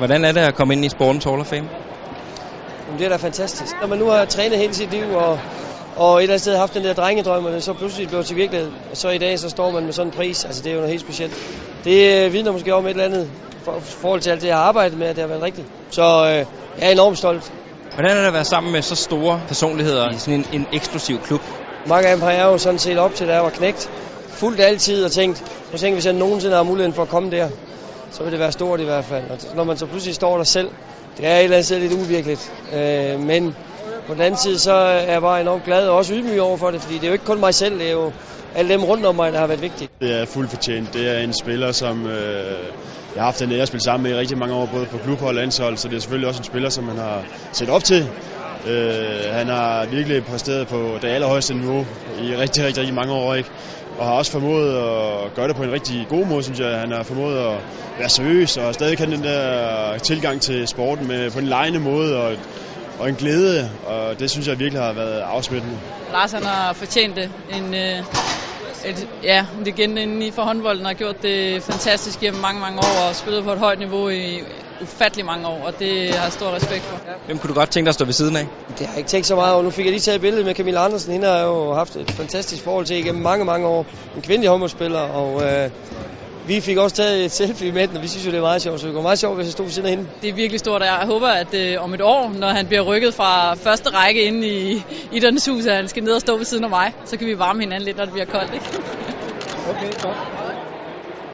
Hvordan er det at komme ind i Sportens Hall of Fame? Jamen, det er da fantastisk. Når man nu har trænet hele sit liv, og, og et eller andet sted haft den der drengedrøm, og det så pludselig blev til virkelighed, og så i dag så står man med sådan en pris. Altså, det er jo noget helt specielt. Det øh, vidner måske om et eller andet for, forhold til alt det, jeg har arbejdet med, at det har været rigtigt. Så øh, jeg er enormt stolt. Hvordan er det at være sammen med så store personligheder i sådan en, en eksklusiv klub? Mange af dem har jeg jo sådan set op til, da jeg var knægt. Fuldt altid og tænkt, på tænk, hvis jeg nogensinde har muligheden for at komme der, så vil det være stort i hvert fald. Og når man så pludselig står der selv, det er et eller andet sted lidt uvirkeligt. Øh, men på den anden side, så er jeg bare enormt glad og også ydmyg over for det, fordi det er jo ikke kun mig selv, det er jo alle dem rundt om mig, der har været vigtigt. Det er fuldt fortjent. Det er en spiller, som øh, jeg har haft den ære at spille sammen med i rigtig mange år, både på klubhold og landshold, så det er selvfølgelig også en spiller, som man har set op til. Øh, han har virkelig præsteret på det allerhøjeste niveau i rigtig, rigtig, rigtig mange år, ikke? og har også formået at gøre det på en rigtig god måde, synes jeg. Han har formået at være seriøs og stadig kan den der tilgang til sporten med, på en lejende måde og, og en glæde, og det synes jeg virkelig har været afsmittende. Lars han har fortjent det. En, øh, et, ja, det legende inden i for håndbolden har gjort det fantastisk gennem mange, mange år og spillet på et højt niveau i ufattelig mange år, og det har jeg stor respekt for. Hvem kunne du godt tænke dig at stå ved siden af? Det har jeg ikke tænkt så meget over. Nu fik jeg lige taget et billede med Camilla Andersen. Hende har jeg jo haft et fantastisk forhold til igennem mange, mange år. En kvindelig håndboldspiller, og øh, vi fik også taget et selfie med den, og vi synes jo, det er meget sjovt. Så det går meget sjovt, hvis jeg stod ved siden af hende. Det er virkelig stort, og jeg håber, at øh, om et år, når han bliver rykket fra første række ind i Idrættens Hus, at han skal ned og stå ved siden af mig, så kan vi varme hinanden lidt, når det bliver koldt. Ikke? Okay, godt.